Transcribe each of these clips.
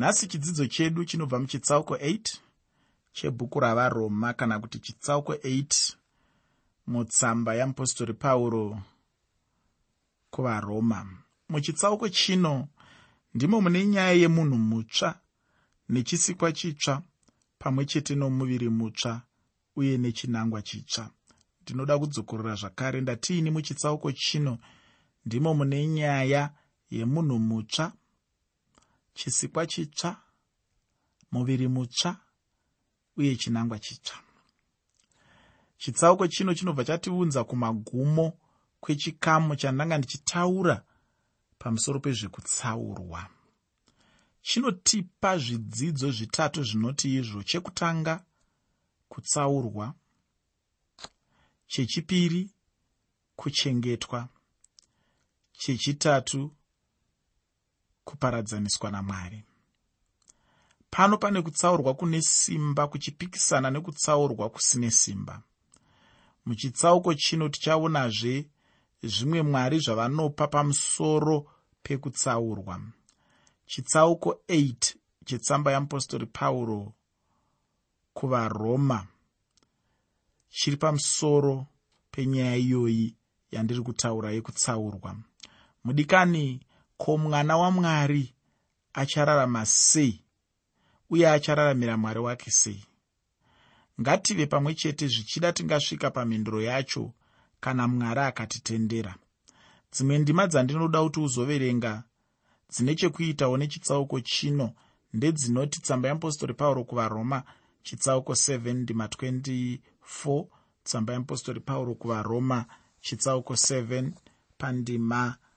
nhasi chidzidzo chedu chinobva muchitsauko 8 chebhuku ravaroma kana kuti chitsauko 8 mutsamba yeapostori pauro kuvaroma. Muchitsauko chino ndimo mune nyaya yemunhu mutsva nechisikwa chitsva pamwe chete nomuviri mutsva uye nechinangwa chitsva. Ndinoda kudzokorora zvakare ndatiini muchitsauko chino ndimo mune nyaya yemunhu mutsva chisikwa chitsva muviri mutsva uye chinangwa chitsva. Chitsauko chino chinobva chatiunza kumagumo kwechikamu chandanga ndichitaura pamusoro pezvekutsaurwa. Chinotipa zvidzidzo zvitatu zvinoti izvo. Chekutanga kutsaurwa. Chechipiri kuchengetwa. Chechitatu kuparadzaniswa namwari. Pano pane kutsaurwa kune simba kuchipikisana nekutsaurwa kusine simba. Muchitsauko chino tichaonazve zvimwe mwari zvavanopa pamusoro pekutsaurwa. Chitsauko 8 chetsamba yeapostori pauro kuvaroma chiri pamusoro penyaya iyoyi yandiri kutaura yekutsaurwa. Mudikani ko mwana wamwari achararama sei uye achararamira mwari wake sei? Ngative pamwe chete zvichida tingasvika pamhinduro yacho kana mwari akatitendera. Dzimwe ndima dzandinoda kuti uzoverenga dzine chekuitawo nechitsauko chino ndedzinoti tsamba yeapostori pauro kuvaroma chitsauko 7 ndima 24 tsamba yeapostori pauro kuvaroma chitsauko 7 pandima 24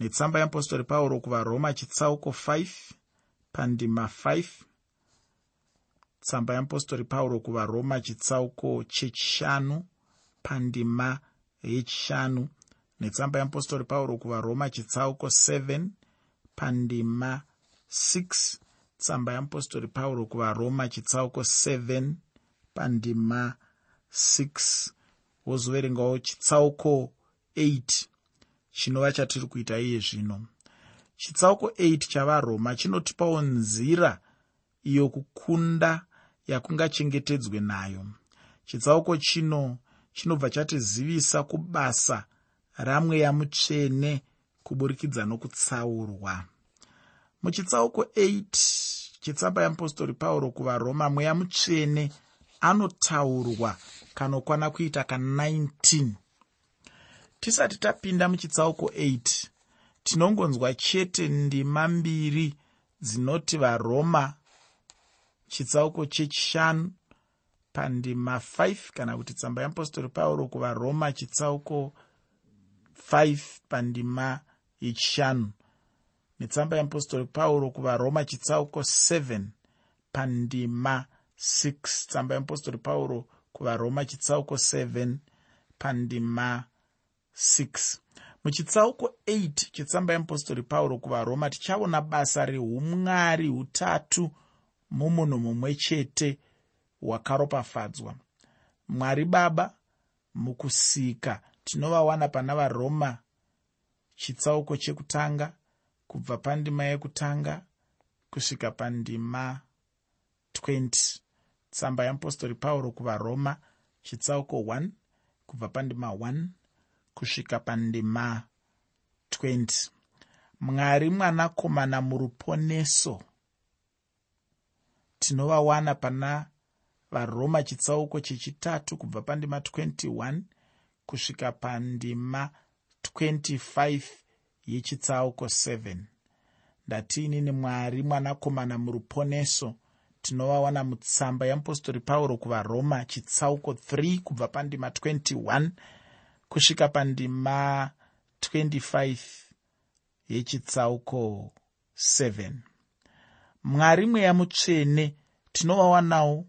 netsamba yeapostori pauro kuvaroma chitsauko 5 pandima 5 tsamba yeapostori pauro kuvaroma chitsauko chechishanu pandima yechishanu. Netsamba yeapostori pauro kuvaroma chitsauko 7 pandima 6 tsamba yeapostori pauro kuvaroma chitsauko 7 pandima 6 wozoverengawo chitsauko 8 chinova chatiri kuita iye zvino. Chitsauko 8 chavaroma chinotipawo nzira iyo kukunda yakungachengetedzwe nayo. Chitsauko chino chinobva chatizivisa kubasa ramweya mutsvene kuburikidza nokutsaurwa. Muchitsauko 8 chetsamba yeapostori pauro kuvaroma mweya mutsvene anotaurwa kanokwana kuita ka19 tisati tapinda muchitsauko 8 tinongonzwa chete ndima mbiri dzinoti varoma chitsauko chechishanu pandima 5 kana kuti tsamba yeapostori pauro kuvaroma chitsauko 5 pandima yechishanu. Netsamba yeapostori pauro kuvaroma chitsauko 7 pandima 6 tsamba yeapostori pauro kuvaroma chitsauko 7 pandima 6 muchitsauko 8 chetsamba yeapostori pauro kuvaroma tichaona basa reumwari hutatu mumunhu mumwe chete hwakaropafadzwa. Mwari baba mukusika tinovawana pana varoma. Chitsauko chekutanga kubva pandima yekutanga kusvika pandima 20 tsamba yeapostori pauro kuvaroma chitsauko 1 kubva pandima 1 kusvika pandima 20 mwari mwanakomana muruponeso. Tinovawana pana varoma chitsauko chechitatu kubva pandima 21 kusvika pandima 25 yechitsauko 7 ndatiinini mwari mwanakomana muruponeso tinovawana mutsamba yeapostori pauro kuvaroma chitsauko 3 kubva pandima 21 kusvika pandima 25 yechitsauko 7 mwari mweya mutsvene tinovawanawo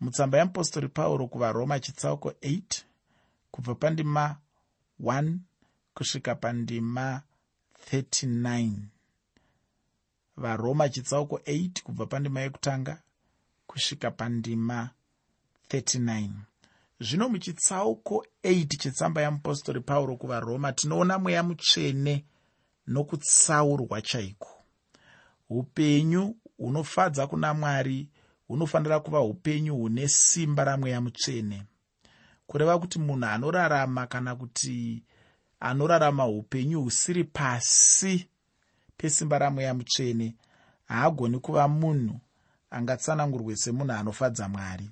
mutsamba yeapostori pauro kuvaroma chitsauko 8 kubva pandima 1 kusvika pandima 39 varoma chitsauko 8 kubva pandima yekutanga kusvika pandima 39 zvino muchitsauko 8 chetsamba yeapostori pauro kuvaroma tinoona mweya mutsvene nokutsaurwa chaiko? Upenyu hunofadza kuna mwari hunofanira kuva upenyu hune simba ramweya mutsvene. Kureva kuti munhu anorarama kana kuti anorarama upenyu husiri pasi pesimba ramweya mutsvene haagoni kuva munhu angatsanangurwe semunhu anofadza mwari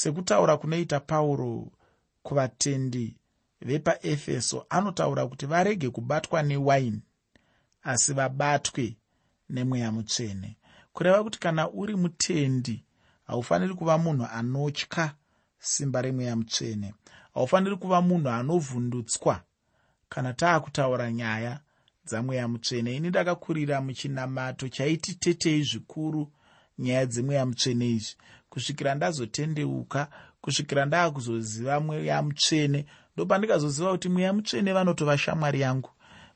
sekutaura kunoita pauro kuvatendi vepaefeso anotaura kuti varege kubatwa newaini asi vabatwe nemweya mutsvene. Kureva kuti kana uri mutendi haufaniri kuva munhu anotya simba remweya mutsvene. Haufaniri kuva munhu anovhundutswa kana taakutaura nyaya dzamweya mutsvene. Ini ndakakurira muchinamato chaiti tetei zvikuru nyaya dzemweya mutsvene izvi kusvikira ndazotendeuka kusvikira ndaakuzoziva mweya mutsvene ndopandikazoziva kuti mweya mutsvene vanotova shamwari yangu.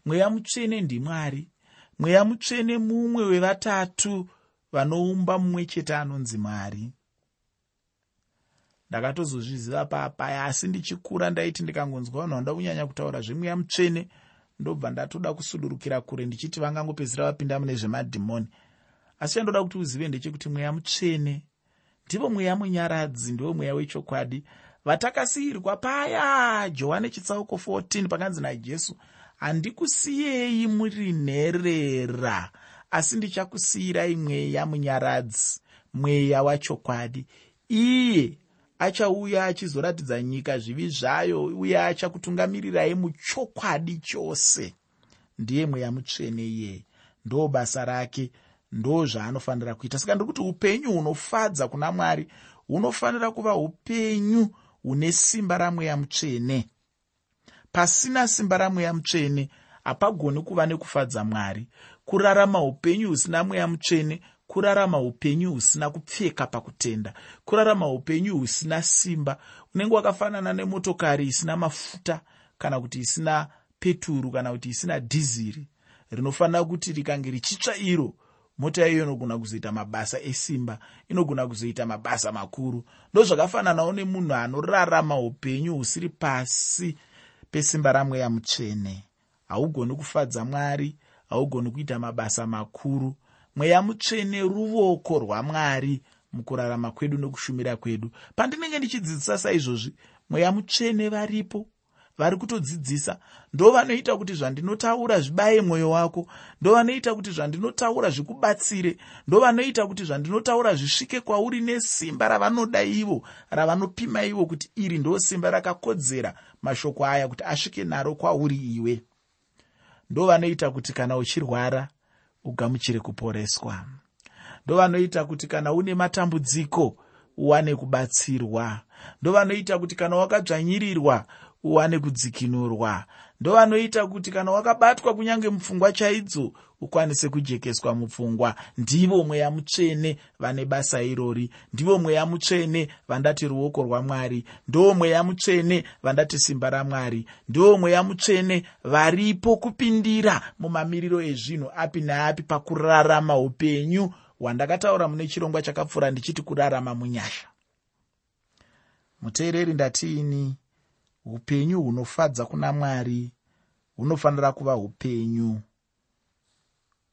Mweya mutsvene ndimwari mweya mutsvene mumwe wevatatu vanoumba mumwe chete anonzi mwari. Ndakatozozviziva papaya asi ndichikura ndaiti ndikangonzwa vanhu vanoda kunyanya kutaura zvemweya mutsvene ndobva ndatoda kusudurukira kure ndichiti vangangopedzisira vapinda mune zvemadhimoni. Asi chandoda kuti uzive ndechekuti mweya mutsvene ndivo mweya munyaradzi ndivo mweya wechokwadi. Vatakasiyirwa paya! Johani chitsauko 14 pakanzi najesu handikusiyei muri nherera asi ndichakusiyirai mweya munyaradzi mweya wachokwadi. Iye achauya achizoratidza nyika zvivi zvayo uye achakutungamirirai muchokwadi chose. Ndiye mweya mutsvene iyeye ndo basa rake ndo zvaanofanira kuita. Saka ndiri kuti upenyu hunofadza kuna mwari hunofanira kuva upenyu hune simba ramweya mutsvene. Pasina simba ramweya mutsvene hapagoni kuva nekufadza mwari. Kurarama upenyu husina mweya mutsvene kurarama upenyu husina kupfeka pakutenda. Kurarama upenyu husina simba unenge wakafanana nemotokari isina mafuta kana kuti isina peturu kana kuti isina dhiziri rinofanira kuti rikange richitsva iro mota iyo inogona kuzoita mabasa esimba inogona kuzoita mabasa makuru. Ndozvakafananawo nemunhu anorarama upenyu husiri pasi pesimba ramweya mutsvene. Haugoni kufadza mwari haugoni kuita mabasa makuru. Mweya mutsvene ruoko rwamwari mukurarama kwedu nokushumira kwedu. Pandinenge ndichidzidzisa saizvozvi mweya mutsvene varipo vari kutodzidzisa ndo vanoita kuti zvandinotaura zvibaye mwoyo wako. Ndo vanoita kuti zvandinotaura zvikubatsire. Ndo vanoita kuti zvandinotaura zvisvike kwauri nesimba ravanoda ivo ravanopima ivo kuti iri ndo simba rakakodzera mashoko aya kuti asvike naro kwauri iwe. Ndo vanoita kuti kana uchirwara ugamuchire kuporeswa. Ndo vanoita kuti kana une matambudziko uwane kubatsirwa. Ndo vanoita kuti kana wakadzvanyirirwa uwane kudzikinurwa. Ndovanoita kuti kana wakabatwa kunyange mupfungwa chaidzo ukwanise kujekeswa mupfungwa. Ndivo mweya mutsvene vane basa irori. Ndivo mweya mutsvene vandati ruoko rwamwari ndo mweya mutsvene vandati simba ramwari ndivo mweya mutsvene varipo kupindira mumamiriro ezvinhu api neapi pakurarama upenyu. Hwandakataura mune chirongwa chakapfuura ndichiti kurarama munyasha. Muteereri ndatiini upenyu hunofadza kuna mwari. Hunofanira kuva upenyu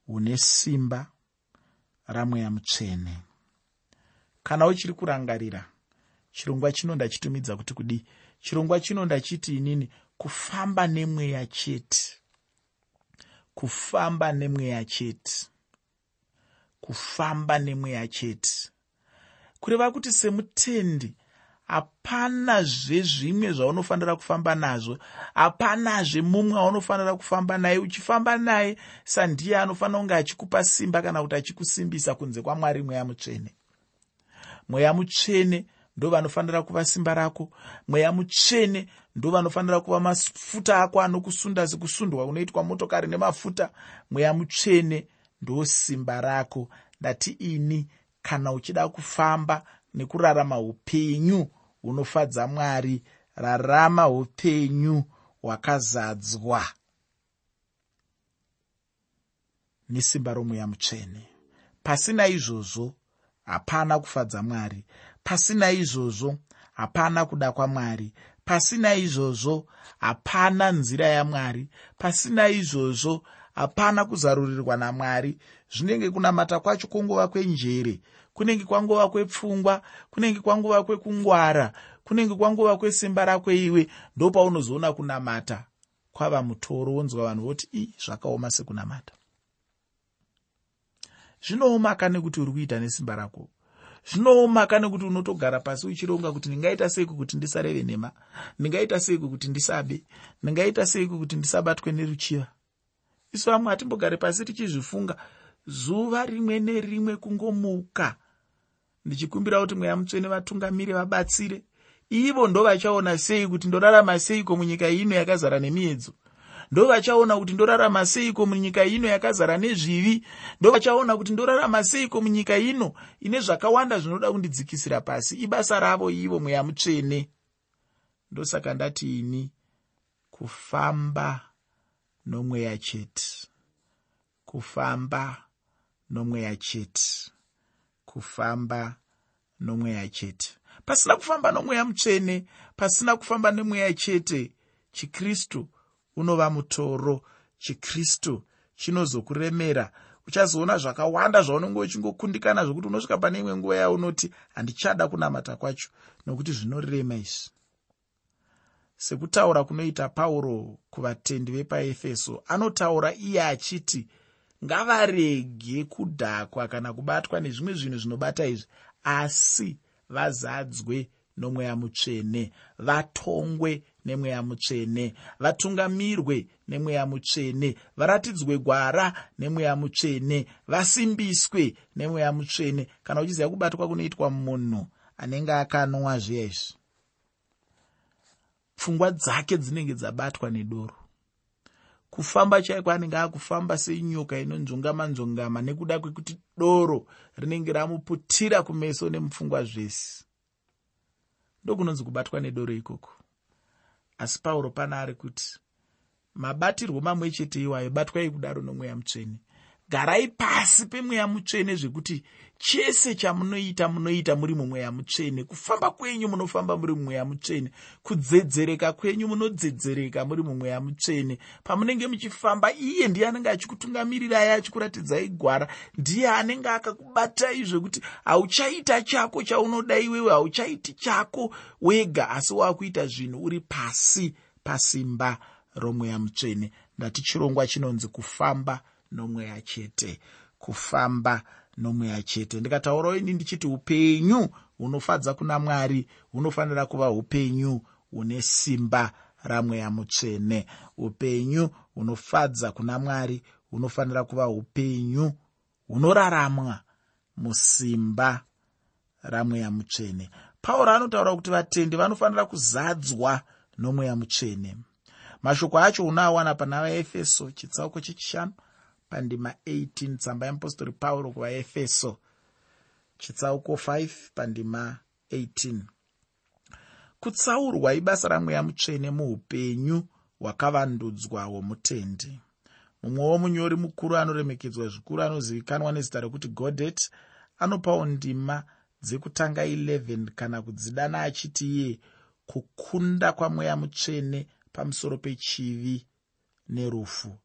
hune simba ramweya mutsvene. Kana uchiri kurangarira chirongwa chino ndachitumidza kuti kudi chirongwa chino ndachiti inini kufamba nemweya chete. Kufamba nemweya chete. Kufamba nemweya chete. Kureva kuti semutendi hapanazve zvimwe zvaunofanira kufamba nazvo. Hapanazve mumwe aunofanira kufamba naye uchifamba naye. Sandiye anofanira kunge achikupa simba kana kuti achikusimbisa kunze kwamwari mweya mutsvene. Mweya mutsvene ndo vanofanira kuva simba rako. Mweya mutsvene ndo vanofanira kuva mafuta ako anokusunda sekusundwa kunoitwa motokari nemafuta. Mweya mutsvene ndo simba rako. Ndati ini kana uchida kufamba nekurarama upenyu hunofadza mwari rarama upenyu hwakazadzwa. Nesimba romweya mutsvene. Pasina izvozvo hapana kufadza mwari. Pasina izvozvo hapana kuda kwamwari. Pasina izvozvo hapana nzira yamwari. Pasina izvozvo hapana kuzarurirwa namwari. Zvinenge kunamata kwacho kwongova kwenjere kunenge kwangova kwepfungwa kunenge kwangova kwekungwara kunenge kwangova kwesimba rakwe iwe ndopaunozoona kunamata. Kwava mutoro wonzwa vanhu voti i zvakaoma sekunamata. Zvinoomaka nekuti uri kuita nesimba rako. Zvinoomaka nekuti unotogara pasi uchironga kuti ndingaita seiko kuti ndisareve nhema? Ndingaita seiko kuti ndisabe? Ndingaita seiko kuti ndisabatwe neruchiva isu vamwe hatimbogare pasi tichizvifunga zuva rimwe nerimwe kungomuka. Ndichikumbira kuti mweya mutsvene vatungamiri vabatsire. Ivo ndo vachaona sei kuti ndorarama seiko munyika ino yakazara nemiedzo? Ndo vachaona kuti ndorarama seiko munyika ino yakazara nezvivi? Ndo vachaona kuti ndorarama seiko munyika ino ine zvakawanda zvinoda kundidzikisira pasi? Ibasa ravo ivo mweya mutsvene. Ndosaka ndati ini kufamba nomweya chete. Kufamba nomweya chete. Kufamba nomweya chete. Pasina kufamba nomweya mutsvene pasina kufamba nemweya chete chikristu unova mutoro. Chikristu chinozokuremera. Uchazoona zvakawanda zvaunenge uchingokundikana zvokuti unosvika pane imwe nguva yaunoti handichada kunamata kwacho. Nokuti zvinorema izvi sekutaura kunoita pauro kuvatendi vepaefeso anotaura iye achiti ngavarege kudhakwa kana kubatwa nezvimwe zvinhu zvinobata izvi asi vazadzwe nomweya mutsvene vatongwe nemweya mutsvene vatungamirwe nemweya mutsvene varatidzwe gwara nemweya mutsvene vasimbiswe nemweya mutsvene. Kana uchiziva kubatwa kunoitwa munhu anenge akanwa zviya izvi pfungwa dzake dzinenge dzabatwa nedoro. Kufamba chaiko anenge akufamba senyoka inonzongamanzongama nekuda kwekuti doro rinenge ramuputira kumeso nemupfungwa zvese. Ndokunonzi kubatwa nedoro ikoko. Asi pauro pana ari kuti mabatirwo mamwe chete iwayo batwai kudaro nomweya mutsvene garai pasi pemweya mutsvene zvekuti chese chamunoita munoita muri mumweya mutsvene. Kufamba kwenyu munofamba muri mumweya mutsvene. Kudzedzereka kwenyu munodzedzereka muri mumweya mutsvene. Pamunenge muchifamba iye ndiye anenge achikutungamirirai achikuratidzai gwara ndiye anenge akakubatai zvekuti hauchaita chako chaunoda iwewe hauchaiti chako wega asi waakuita zvinhu uri pasi pasimba romweya mutsvene. Ndati chirongwa chinonzi kufamba nomweya chete kufamba nomweya chete. Ndikataurawo ini ndichiti upenyu hunofadza kuna mwari hunofanira kuva upenyu hune simba ramweya mutsvene. Upenyu hunofadza kuna mwari hunofanira kuva upenyu hunoraramwa musimba ramweya mutsvene. Pauro anotaura kuti vatendi vanofanira kuzadzwa nomweya mutsvene. Mashoko acho unoawana pana vaefeso chitsauko chechishanu pandima 18 tsamba yeapostori pauro kuvaefeso chitsauko 5 pandima 18 kutsaurwa ibasa ramweya mutsvene muupenyu hwakavandudzwa hwomutendi. Mumwewo munyori mukuru anoremekedzwa zvikuru anozivikanwa nezita rekuti godet anopawo ndima dzekutanga 11 kana kudzidana achiti iye kukunda kwamweya mutsvene pamusoro pechivi nerufu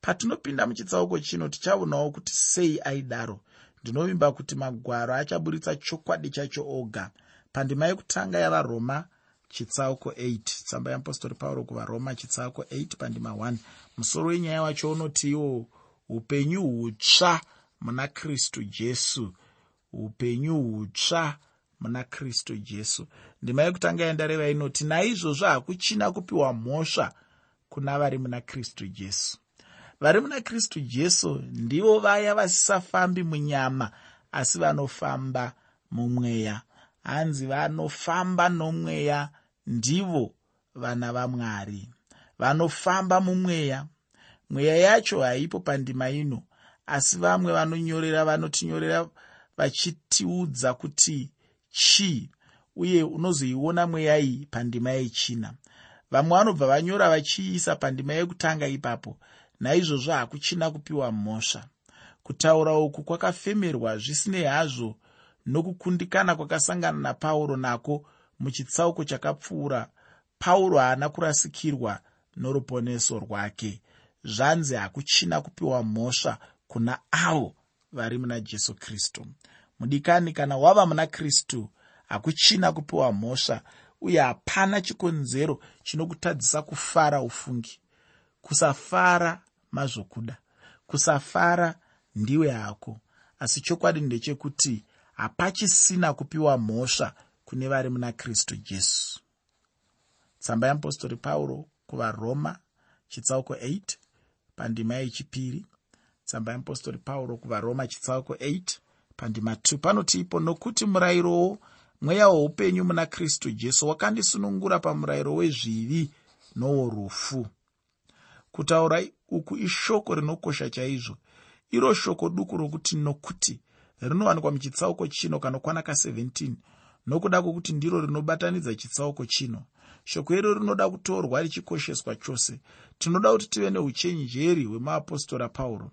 patinopinda muchitsauko chino tichaonawo kuti sei aidaro. Ndinovimba kuti magwaro achaburitsa chokwadi chacho oga. Pandima yekutanga yavaroma chitsauko 8 tsamba yeapostori pauro kuvaroma chitsauko 8 pandima 1 musoro wenyaya wacho unotiwo upenyu hutsva muna kristu jesu. Upenyu hutsva muna kristu jesu. Ndima yekutanga yandareva inoti naizvozvo hakuchina kupiwa mhosva kuna vari muna kristu jesu vari muna kristu jesu ndivo vaya vasisafambi munyama asi vanofamba mumweya. Hanzi vanofamba nomweya ndivo vana vamwari. Vanofamba mumweya. Mweya yacho haipo pandima ino asi vamwe vanonyorera vanotinyorera vachitiudza kuti chii uye unozoiona mweya iyi pandima yechina. Vamwe vanobva vanyora vachiisa pandima yekutanga ipapo naizvozvo hakuchina kupiwa mhosva. Kutaura uku kwakafemerwa zvisinei hazvo nokukundikana kwakasangana napauro nako muchitsauko chakapfuura. Pauro haana kurasikirwa noruponeso rwake. Zvanzi hakuchina kupiwa mhosva kuna avo vari muna jesu kristu. Mudikani kana wava muna kristu hakuchina kupiwa mhosva uye hapana chikonzero chinokutadzisa kufara ufungi. Kusafara mazvokuda kusafara ndiwe hako asi chokwadi ndechekuti hapachisina kupiwa mhosva kune vari muna kristu jesu. Tsamba yeapostori pauro kuvaroma chitsauko 8 pandima yechipiri. Tsamba yeapostori pauro kuvaroma chitsauko 8 pandima 2 panoti ipo nokuti murayirowo mweya woupenyu muna kristu jesu wakandisunungura pamurayiro wezvivi noworufu kutaura uku ishoko rinokosha chaizvo. Iro shoko duku rokuti nokuti rinowanikwa muchitsauko chino kanokwana ka17 nokuda kwokuti ndiro rinobatanidza chitsauko chino. Shoko iro rinoda kutorwa richikosheswa chose. Tinoda kuti tive neuchenjeri hwemapostora pauro.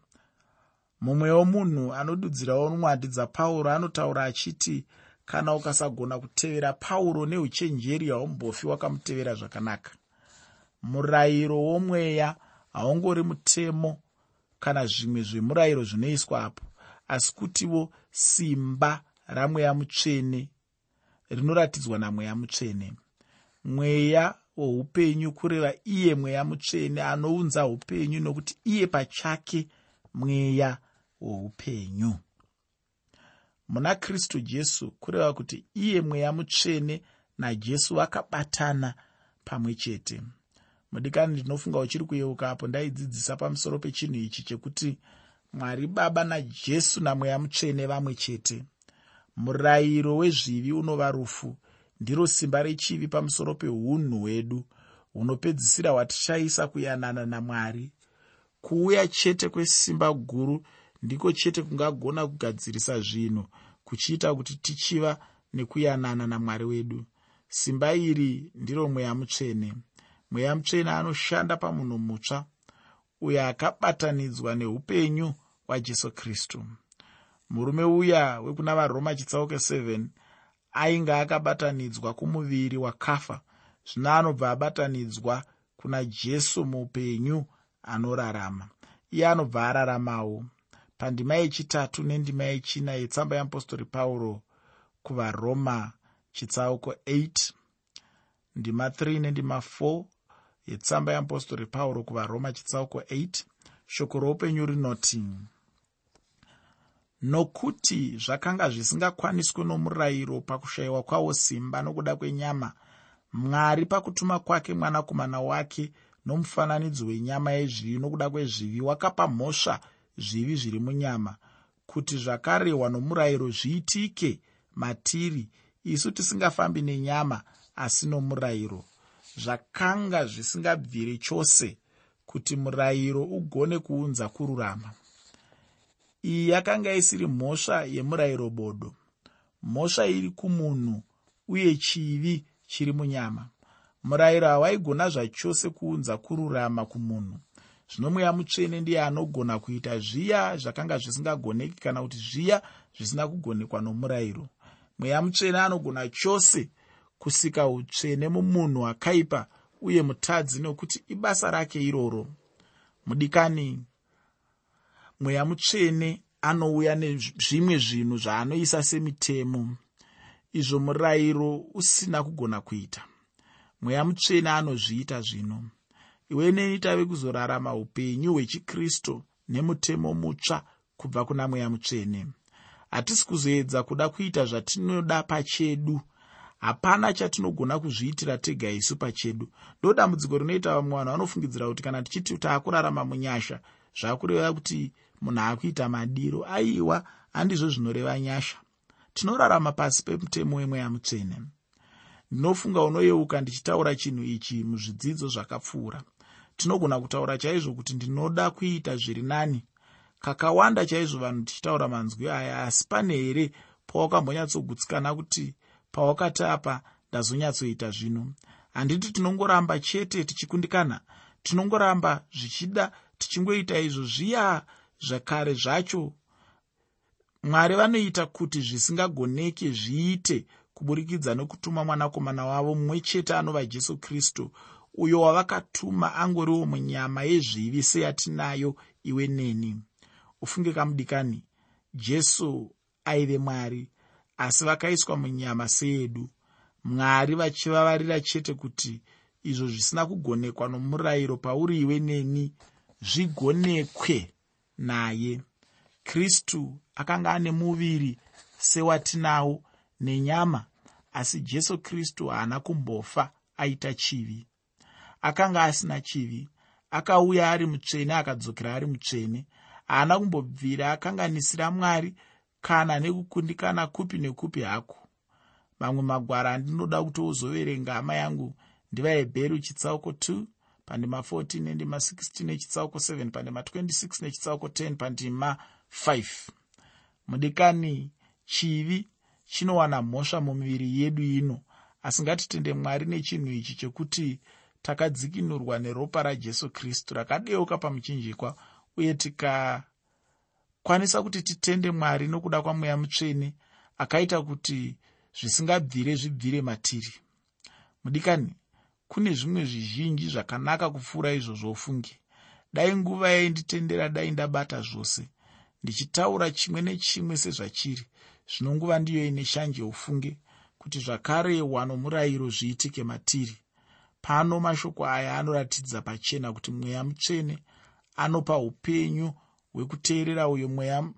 Mumwewo munhu anodudzirawo nwadi dzapauro anotaura achiti kana ukasagona kutevera pauro neuchenjeri haumbofi wakamutevera zvakanaka. Murayiro womweya haungori mutemo kana zvimwe zvemurayiro zvinoiswapo asi kutiwo simba ramweya mutsvene rinoratidzwa namweya mutsvene. Mweya woupenyu kureva iye mweya mutsvene anounza upenyu nokuti iye pachake mweya woupenyu. Muna kristu jesu kureva kuti iye mweya mutsvene najesu vakabatana pamwe chete mudikani ndinofunga uchiri kuyeuka apo ndaidzidzisa pamusoro pechinhu ichi chekuti mwari baba najesu namweya mutsvene vamwe chete. Murayiro wezvivi unova rufu ndiro simba rechivi pamusoro peunhu hwedu hunopedzisira hwatichaisa kuyanana namwari. Kuuya chete kwesimba guru ndiko chete kungagona kugadzirisa zvinhu kuchiita kuti tichiva nekuyanana namwari wedu. Simba iri ndiro mweya mutsvene mweya mutsvene anoshanda pamunhu mutsva uyo akabatanidzwa neupenyu hwajesu kristu. Murume uya wekuna varoma chitsauko 7 ainge akabatanidzwa kumuviri wakafa. Zvino anobva abatanidzwa kuna jesu muupenyu anorarama. Iye anobva araramawo. Pandima yechitatu nendima yechina yetsamba yeapostori pauro kuvaroma chitsauko 8 ndima 3 nendima 4 yetsamba yeapostori pauro kuvaroma chitsauko 8 shoko roupenyu rinoti nokuti zvakanga zvisingakwaniswe nomurayiro pakushayiwa kwawo simba nokuda kwenyama mwari pakutuma kwake mwanakomana wake nomufananidzo wenyama yezvivi nokuda kwezvivi wakapa mhosva zvivi zviri munyama kuti zvakarehwa nomurayiro zviitike matiri isu tisingafambi nenyama asi nomurayiro zvakanga zvisingabviri chose kuti murayiro ugone kuunza kururama. Iyi yakanga isiri mhosva yemurayiro bodo. Mhosva iri kumunhu uye chivi chiri munyama. Murayiro hawaigona zvachose kuunza kururama kumunhu. Zvino mweya mutsvene ndiye anogona kuita zviya zvakanga zvisingagoneki kana kuti zviya zvisina kugonekwa nomurayiro mweya mutsvene anogona chose kusika utsvene mumunhu akaipa uye mutadzi nokuti ibasa rake iroro. Mudikani mweya mutsvene anouya nezvimwe zvinhu zvaanoisa semitemo izvo murayiro usina kugona kuita. Mweya mutsvene anozviita zvino. Iwe neni tave kuzorarama upenyu hwechikristu nemutemo mutsva kubva kuna mweya mutsvene. Hatisi kuzoedza kuda kuita zvatinoda pachedu hapana chatinogona kuzviitira tega isu pachedu. Ndo dambudziko rinoita vamwe vanhu vanofungidzira kuti kana tichiti taakurarama munyasha zvakureva kuti munhu akuita madiro aiwa handizvo zvinoreva nyasha. Tinorarama pasi pemutemo wemweya mutsvene. Ndinofunga unoyeuka ndichitaura chinhu ichi muzvidzidzo zvakapfuura. Tinogona kutaura chaizvo kuti ndinoda kuita zviri nani. Kakawanda chaizvo vanhu tichitaura manzwi aya asi pane here pawakambonyatsogutsikana kuti pawakati apa ndazonyatsoita zvino. Handiti tinongoramba chete tichikundikana tinongoramba zvichida tichingoita izvo zviya zvakare zvacho. Mwari vanoita kuti zvisingagoneki zviite kuburikidza nekutuma mwanakomana wavo mumwe chete anova jesu kristu uyo wavakatuma angoriwo munyama yezvivi seyatinayo iwe neni. Ufunge kamudikani jesu aive mwari asi vakaiswa munyama seyedu mwari vachivavarira chete kuti izvo zvisina kugonekwa nomurayiro pauri iwe neni zvigonekwe naye. Kristu akanga ane muviri sewatinawo nenyama asi jesu kristu haana kumbofa aita chivi. Akanga asina chivi akauya ari mutsvene akadzokera ari mutsvene haana kumbobvira akanganisira mwari kana nekukundikana kupi nekupi hako. Mamwe magwara andinoda kuti uzoverenga hama yangu ndivahebheru chitsauko 2 pandima 14 nendima 16 nechitsauko 7 pandima 26 nechitsauko 10 pandima 5 mudikani chivi chinowana mhosva mumiviri yedu ino asi ngatitende mwari nechinhu ichi chekuti takadzikinurwa neropa rajesu kristu rakadeuka pamuchinjikwa uye tikakwanisa kuti titende mwari nokuda kwamweya mutsvene akaita kuti zvisingabvire zvibvire matiri. Mudikani kune zvimwe zvizhinji zvakanaka kupfuura izvozvo ufungi dai nguva yainditendera dai ndabata zvose. Ndichitaura chimwe nechimwe sezvachiri. Zvino nguva ndiyo ine shanje ufunge kuti zvakarehwa nomurayiro zviitike matiri. Pano mashoko aya anoratidza pachena kuti mweya mutsvene anopa upenyu hwekuteerera uyo mweya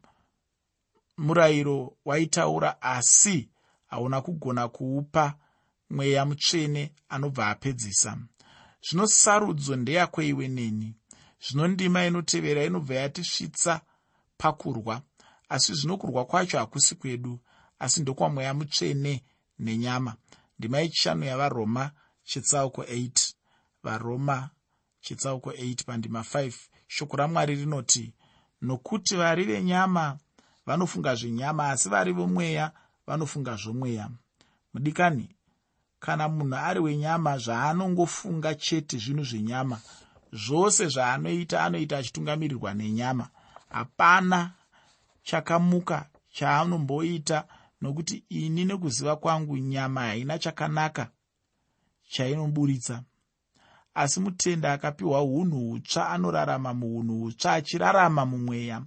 murayiro waitaura asi hauna kugona kuupa mweya mutsvene anobva apedzisa. Zvino sarudzo ndeyakweiwe neni. Zvino ndima inotevera inobva yatisvitsa pakurwa asi zvino kurwa kwacho hakusi kwedu asi ndokwamweya mutsvene nenyama. Ndima yechishanu yavaroma chitsauko 8 varoma chitsauko 8 pandima 5 shoko ramwari rinoti nokuti vari venyama vanofunga zvenyama asi vari vomweya vanofunga zvomweya. Mudikani kana munhu ari wenyama zvaanongofunga chete zvinhu zvenyama zvose zvaanoita anoita achitungamirirwa nenyama. Hapana chakamuka chaanomboita nokuti ini nekuziva kwangu nyama haina chakanaka chainoburitsa asi mutenda akapiwa unhu hutsva anorarama muunhu hutsva achirarama mumweya.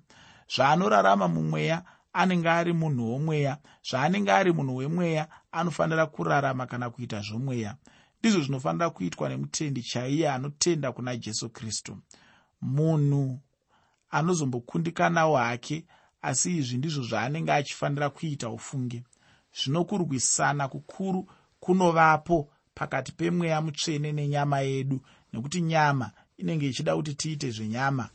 Zvaanorarama mumweya anenge ari munhu womweya. Zvaanenge ari munhu wemweya anofanira kurarama kana kuita zvomweya. Ndizvo zvinofanira kuitwa nemutendi chaiye anotenda kuna jesu kristu. Munhu anozombokundikanawo hake asi izvi ndizvo zvaanenge achifanira kuita ufunge. Zvinokurwisana kukuru kunovapo pakati pemweya mutsvene nenyama yedu nekuti nyama inenge ichida kuti tiite zvenyama